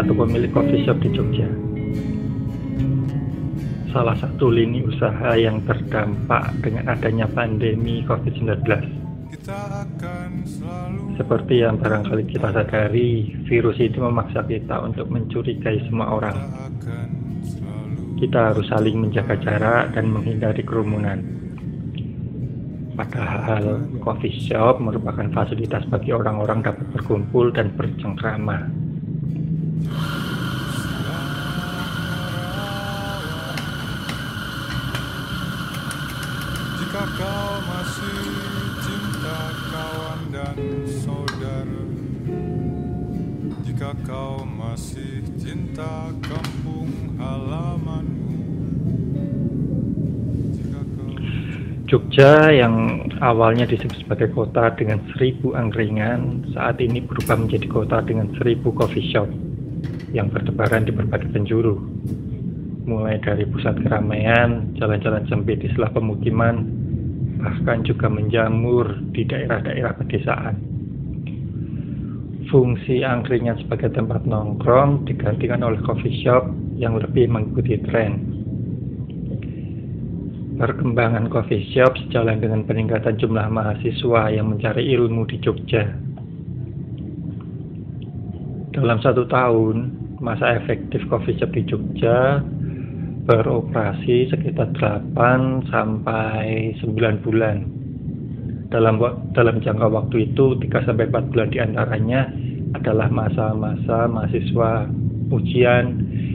satu pemilik coffee shop di Jogja. Salah satu lini usaha yang terdampak dengan adanya pandemi COVID-19. Seperti yang barangkali kita sadari, virus ini memaksa kita untuk mencurigai semua orang. Kita harus saling menjaga jarak dan menghindari kerumunan. Padahal coffee shop merupakan fasilitas bagi orang-orang dapat berkumpul dan bercengkrama. Jika kau masih cinta kawan dan saudara Jika kau masih cinta kampung halamanmu Jogja yang awalnya disebut sebagai kota dengan seribu angkringan saat ini berubah menjadi kota dengan seribu coffee shop yang bertebaran di berbagai penjuru mulai dari pusat keramaian, jalan-jalan sempit di sebelah pemukiman, bahkan juga menjamur di daerah-daerah pedesaan. Fungsi angkringan sebagai tempat nongkrong digantikan oleh coffee shop yang lebih mengikuti tren. Perkembangan coffee shop sejalan dengan peningkatan jumlah mahasiswa yang mencari ilmu di Jogja. Dalam satu tahun, masa efektif coffee shop di Jogja beroperasi sekitar 8 sampai 9 bulan. Dalam dalam jangka waktu itu 3 sampai 4 bulan di antaranya adalah masa-masa mahasiswa ujian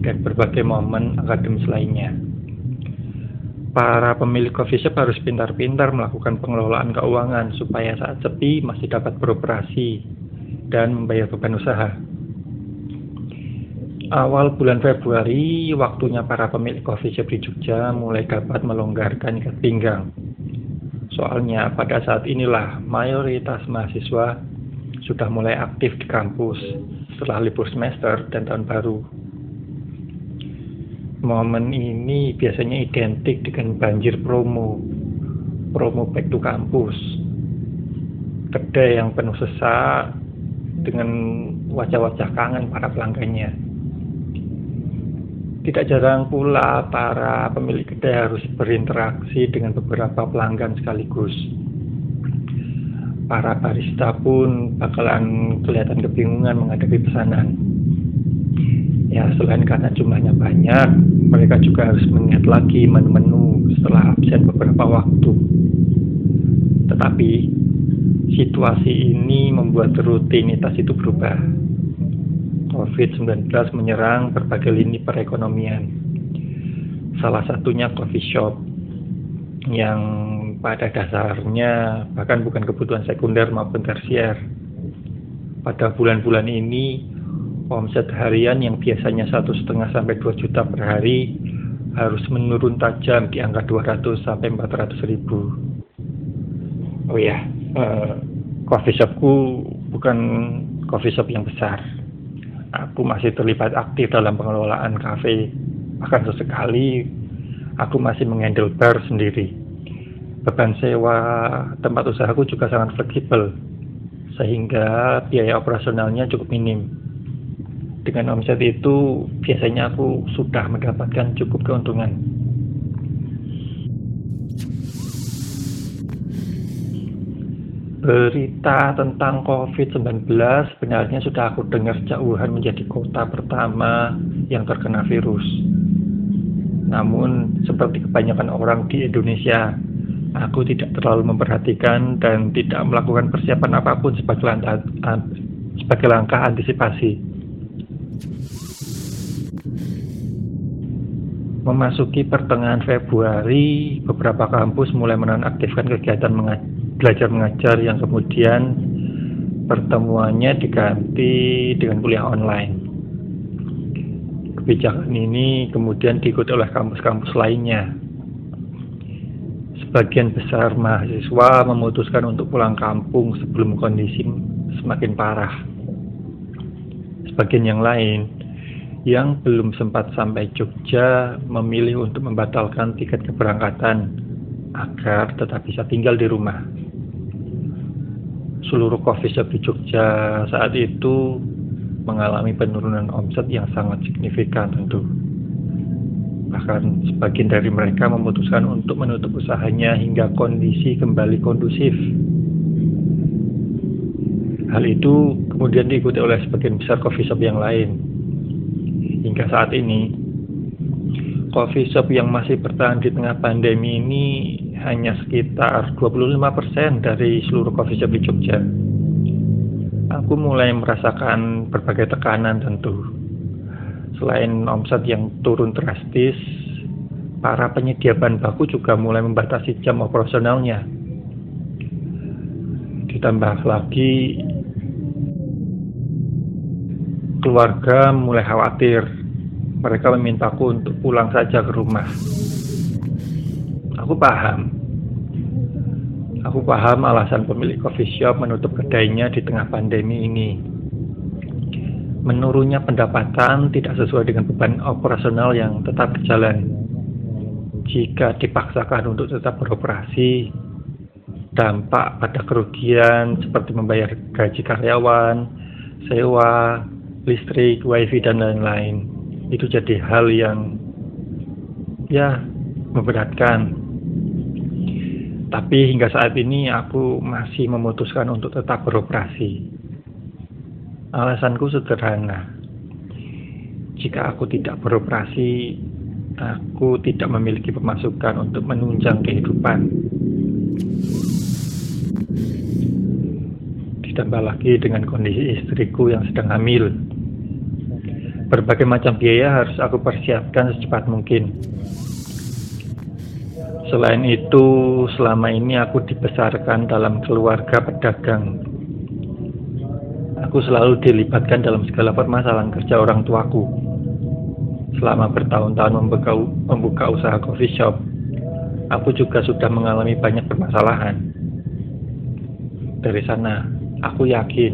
dan berbagai momen akademis lainnya. Para pemilik coffee shop harus pintar-pintar melakukan pengelolaan keuangan supaya saat sepi masih dapat beroperasi dan membayar beban usaha. Awal bulan Februari, waktunya para pemilik coffee shop di Jogja mulai dapat melonggarkan ikat pinggang. Soalnya pada saat inilah mayoritas mahasiswa sudah mulai aktif di kampus setelah libur semester dan tahun baru. Momen ini biasanya identik dengan banjir promo, promo back to kampus. Kedai yang penuh sesak dengan wajah-wajah kangen para pelanggannya. Tidak jarang pula para pemilik kedai harus berinteraksi dengan beberapa pelanggan sekaligus. Para barista pun bakalan kelihatan kebingungan menghadapi pesanan. Ya, selain karena jumlahnya banyak, mereka juga harus mengingat lagi menu-menu setelah absen beberapa waktu. Tetapi, situasi ini membuat rutinitas itu berubah COVID-19 menyerang berbagai lini perekonomian. Salah satunya coffee shop yang pada dasarnya bahkan bukan kebutuhan sekunder maupun tersier. Pada bulan-bulan ini, omset harian yang biasanya satu setengah sampai 2 juta per hari harus menurun tajam di angka 200 sampai 400 ribu. Oh ya, uh, coffee shopku bukan coffee shop yang besar aku masih terlibat aktif dalam pengelolaan kafe. Bahkan sesekali aku masih mengendal bar sendiri. Beban sewa tempat usahaku juga sangat fleksibel, sehingga biaya operasionalnya cukup minim. Dengan omset itu, biasanya aku sudah mendapatkan cukup keuntungan. Berita tentang COVID-19 sebenarnya sudah aku dengar sejak Wuhan menjadi kota pertama yang terkena virus. Namun, seperti kebanyakan orang di Indonesia, aku tidak terlalu memperhatikan dan tidak melakukan persiapan apa pun sebagai langkah, sebagai langkah antisipasi. Memasuki pertengahan Februari, beberapa kampus mulai menonaktifkan kegiatan mengajar belajar mengajar yang kemudian pertemuannya diganti dengan kuliah online. Kebijakan ini kemudian diikuti oleh kampus-kampus lainnya. Sebagian besar mahasiswa memutuskan untuk pulang kampung sebelum kondisi semakin parah. sebagian yang lain yang belum sempat sampai Jogja memilih untuk membatalkan tiket keberangkatan agar tetap bisa tinggal di rumah. Seluruh coffee shop di Jogja saat itu mengalami penurunan omset yang sangat signifikan tentu. Bahkan sebagian dari mereka memutuskan untuk menutup usahanya hingga kondisi kembali kondusif. Hal itu kemudian diikuti oleh sebagian besar coffee shop yang lain hingga saat ini coffee shop yang masih bertahan di tengah pandemi ini hanya sekitar 25% dari seluruh coffee shop di Jogja. Aku mulai merasakan berbagai tekanan tentu. Selain omset yang turun drastis, para penyedia bahan baku juga mulai membatasi jam operasionalnya. Ditambah lagi Keluarga mulai khawatir. Mereka memintaku untuk pulang saja ke rumah. Aku paham. Aku paham alasan pemilik coffee shop menutup kedainya di tengah pandemi ini. Menurunnya pendapatan tidak sesuai dengan beban operasional yang tetap berjalan. Jika dipaksakan untuk tetap beroperasi, dampak pada kerugian seperti membayar gaji karyawan, sewa, listrik, wifi dan lain-lain itu jadi hal yang ya memberatkan. Tapi hingga saat ini aku masih memutuskan untuk tetap beroperasi. Alasanku sederhana. Jika aku tidak beroperasi, aku tidak memiliki pemasukan untuk menunjang kehidupan. Ditambah lagi dengan kondisi istriku yang sedang hamil Berbagai macam biaya harus aku persiapkan secepat mungkin. Selain itu, selama ini aku dibesarkan dalam keluarga pedagang. Aku selalu dilibatkan dalam segala permasalahan kerja orang tuaku. Selama bertahun-tahun membuka, membuka usaha coffee shop, aku juga sudah mengalami banyak permasalahan. Dari sana, aku yakin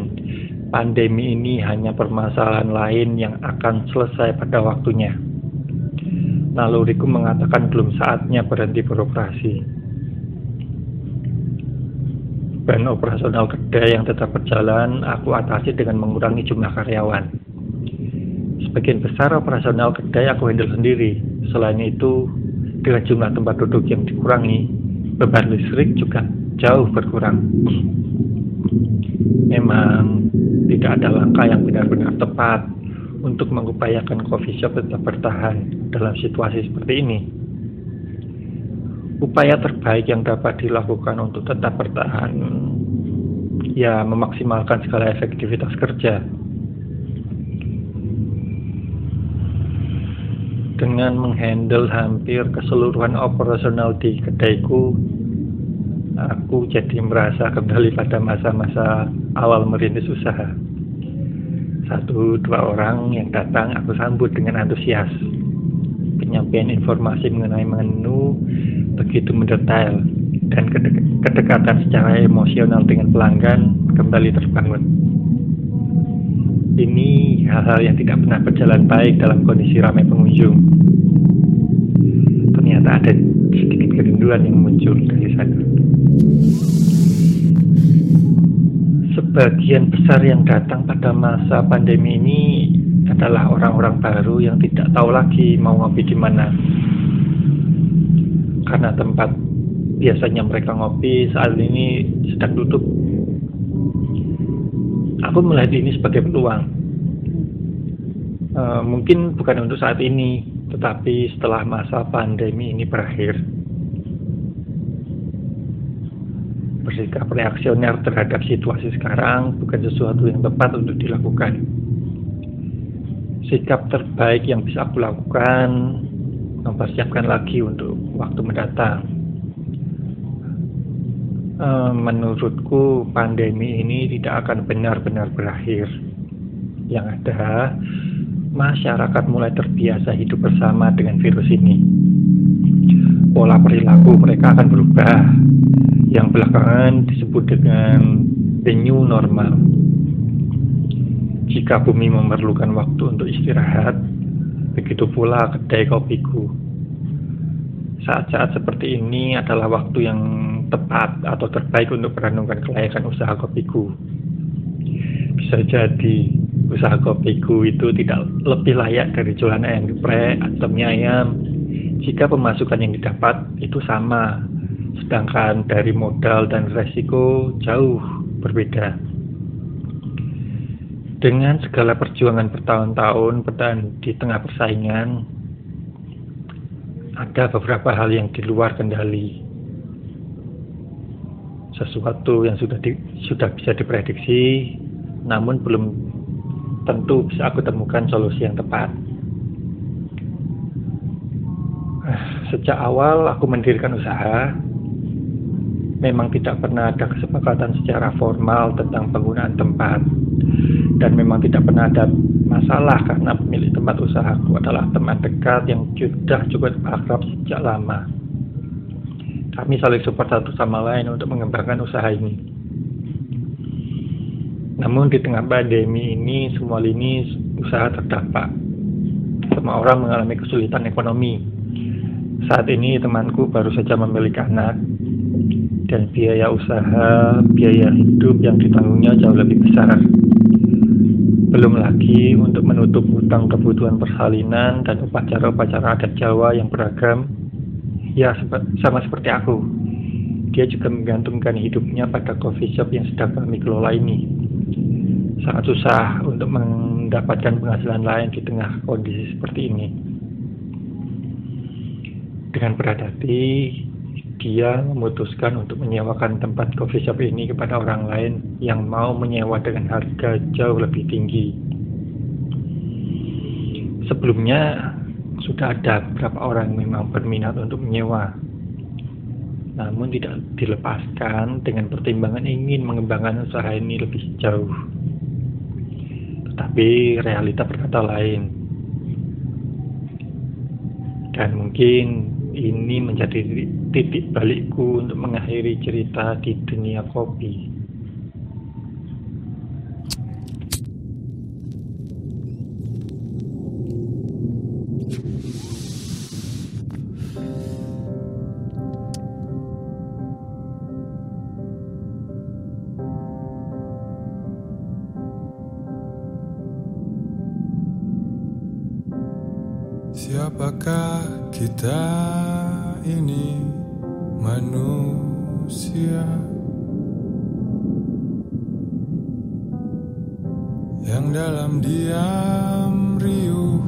pandemi ini hanya permasalahan lain yang akan selesai pada waktunya. Naluriku mengatakan belum saatnya berhenti beroperasi. Ban operasional kedai yang tetap berjalan, aku atasi dengan mengurangi jumlah karyawan. Sebagian besar operasional kedai aku handle sendiri. Selain itu, dengan jumlah tempat duduk yang dikurangi, beban listrik juga jauh berkurang. Memang tidak ada langkah yang benar-benar tepat untuk mengupayakan coffee shop tetap bertahan dalam situasi seperti ini. Upaya terbaik yang dapat dilakukan untuk tetap bertahan ya memaksimalkan segala efektivitas kerja. Dengan menghandle hampir keseluruhan operasional di kedaiku, aku jadi merasa kembali pada masa-masa awal merintis usaha. Satu dua orang yang datang aku sambut dengan antusias. Penyampaian informasi mengenai menu begitu mendetail dan kedekatan secara emosional dengan pelanggan kembali terbangun. Ini hal-hal yang tidak pernah berjalan baik dalam kondisi ramai pengunjung. Ternyata ada sedikit kerinduan yang muncul dari sana. Sebagian besar yang datang pada masa pandemi ini adalah orang-orang baru yang tidak tahu lagi mau ngopi di mana. Karena tempat biasanya mereka ngopi saat ini sedang tutup. Aku melihat ini sebagai peluang. E, mungkin bukan untuk saat ini, tetapi setelah masa pandemi ini berakhir bersikap reaksioner terhadap situasi sekarang bukan sesuatu yang tepat untuk dilakukan. Sikap terbaik yang bisa aku lakukan mempersiapkan lagi untuk waktu mendatang. Eh, menurutku pandemi ini tidak akan benar-benar berakhir. Yang ada, masyarakat mulai terbiasa hidup bersama dengan virus ini. Pola perilaku mereka akan berubah yang belakangan disebut dengan the new normal. Jika bumi memerlukan waktu untuk istirahat, begitu pula kedai kopiku. Saat-saat seperti ini adalah waktu yang tepat atau terbaik untuk merenungkan kelayakan usaha kopiku. Bisa jadi usaha kopiku itu tidak lebih layak dari jualan ayam geprek atau mie ayam jika pemasukan yang didapat itu sama, sedangkan dari modal dan resiko jauh berbeda. Dengan segala perjuangan bertahun-tahun dan di tengah persaingan, ada beberapa hal yang di luar kendali. Sesuatu yang sudah di, sudah bisa diprediksi, namun belum tentu bisa aku temukan solusi yang tepat. Sejak awal aku mendirikan usaha, memang tidak pernah ada kesepakatan secara formal tentang penggunaan tempat dan memang tidak pernah ada masalah karena pemilik tempat usahaku adalah teman dekat yang sudah cukup akrab sejak lama. Kami saling support satu sama lain untuk mengembangkan usaha ini. Namun di tengah pandemi ini semua lini usaha terdampak. Semua orang mengalami kesulitan ekonomi. Saat ini temanku baru saja memiliki anak dan biaya usaha, biaya hidup yang ditanggungnya jauh lebih besar. Belum lagi untuk menutup hutang kebutuhan persalinan dan upacara-upacara adat Jawa yang beragam, ya sama seperti aku. Dia juga menggantungkan hidupnya pada coffee shop yang sedang kami kelola ini. Sangat susah untuk mendapatkan penghasilan lain di tengah kondisi seperti ini. Dengan berat hati, dia memutuskan untuk menyewakan tempat coffee shop ini kepada orang lain yang mau menyewa dengan harga jauh lebih tinggi. Sebelumnya sudah ada beberapa orang memang berminat untuk menyewa, namun tidak dilepaskan dengan pertimbangan ingin mengembangkan usaha ini lebih jauh. Tetapi realita berkata lain, dan mungkin ini menjadi titik balikku untuk mengakhiri cerita di dunia kopi. Ini manusia yang dalam diam riuh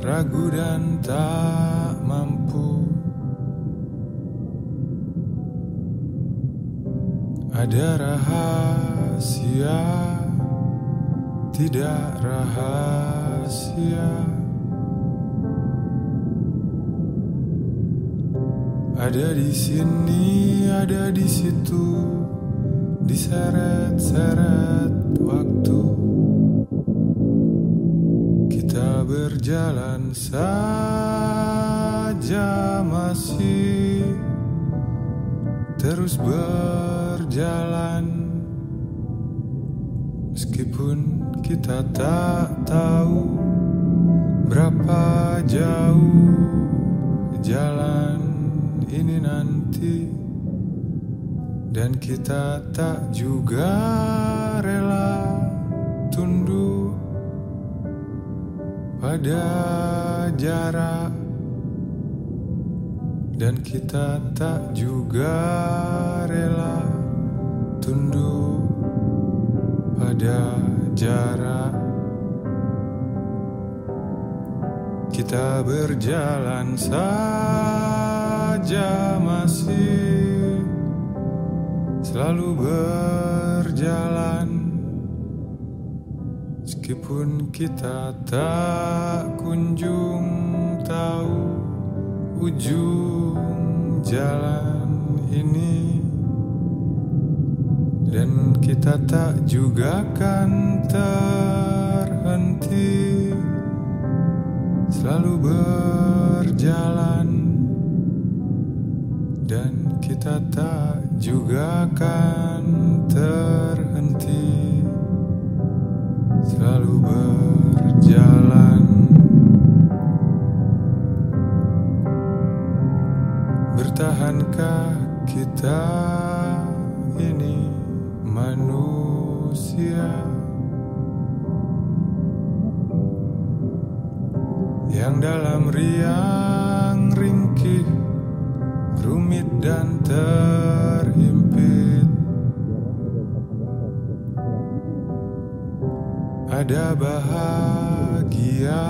ragu dan tak mampu. Ada rahasia tidak rahasia Ada di sini, ada di situ, diseret-seret waktu. Kita berjalan saja masih terus berjalan meskipun kita tak tahu berapa jauh jalan ini nanti. Dan kita tak juga rela tunduk pada jarak. Dan kita tak juga rela tunduk pada jarak. Kita berjalan saja saja masih selalu berjalan. Meskipun kita tak kunjung tahu ujung jalan ini Dan kita tak juga kan terhenti. Selalu berjalan kita tak juga akan terhenti. Selalu berjalan. Bertahankah kita ini manusia? Yang dalam riang ringkih rumit dan terhimpit ada bahagia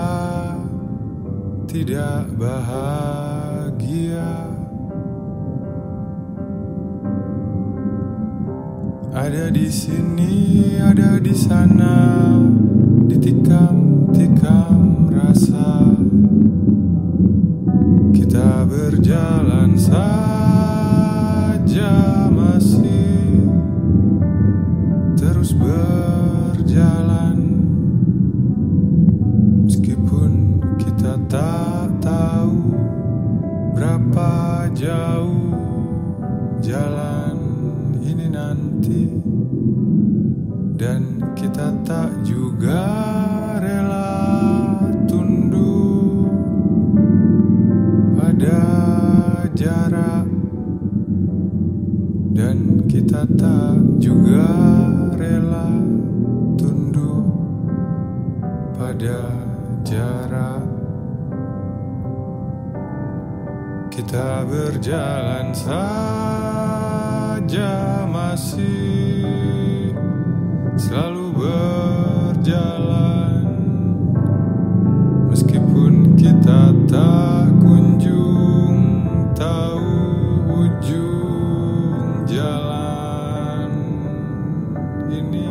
tidak bahagia. Ada di sini ada di sana ditikam-tikam rasa berjalan saja masih berjalan saja masih selalu berjalan. Meskipun kita tak kunjung tahu ujung jalan ini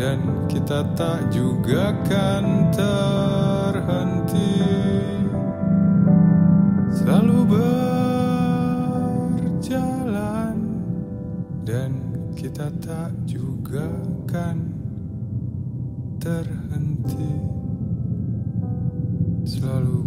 dan kita tak juga kan terhenti kita tak juga kan terhenti. Selalu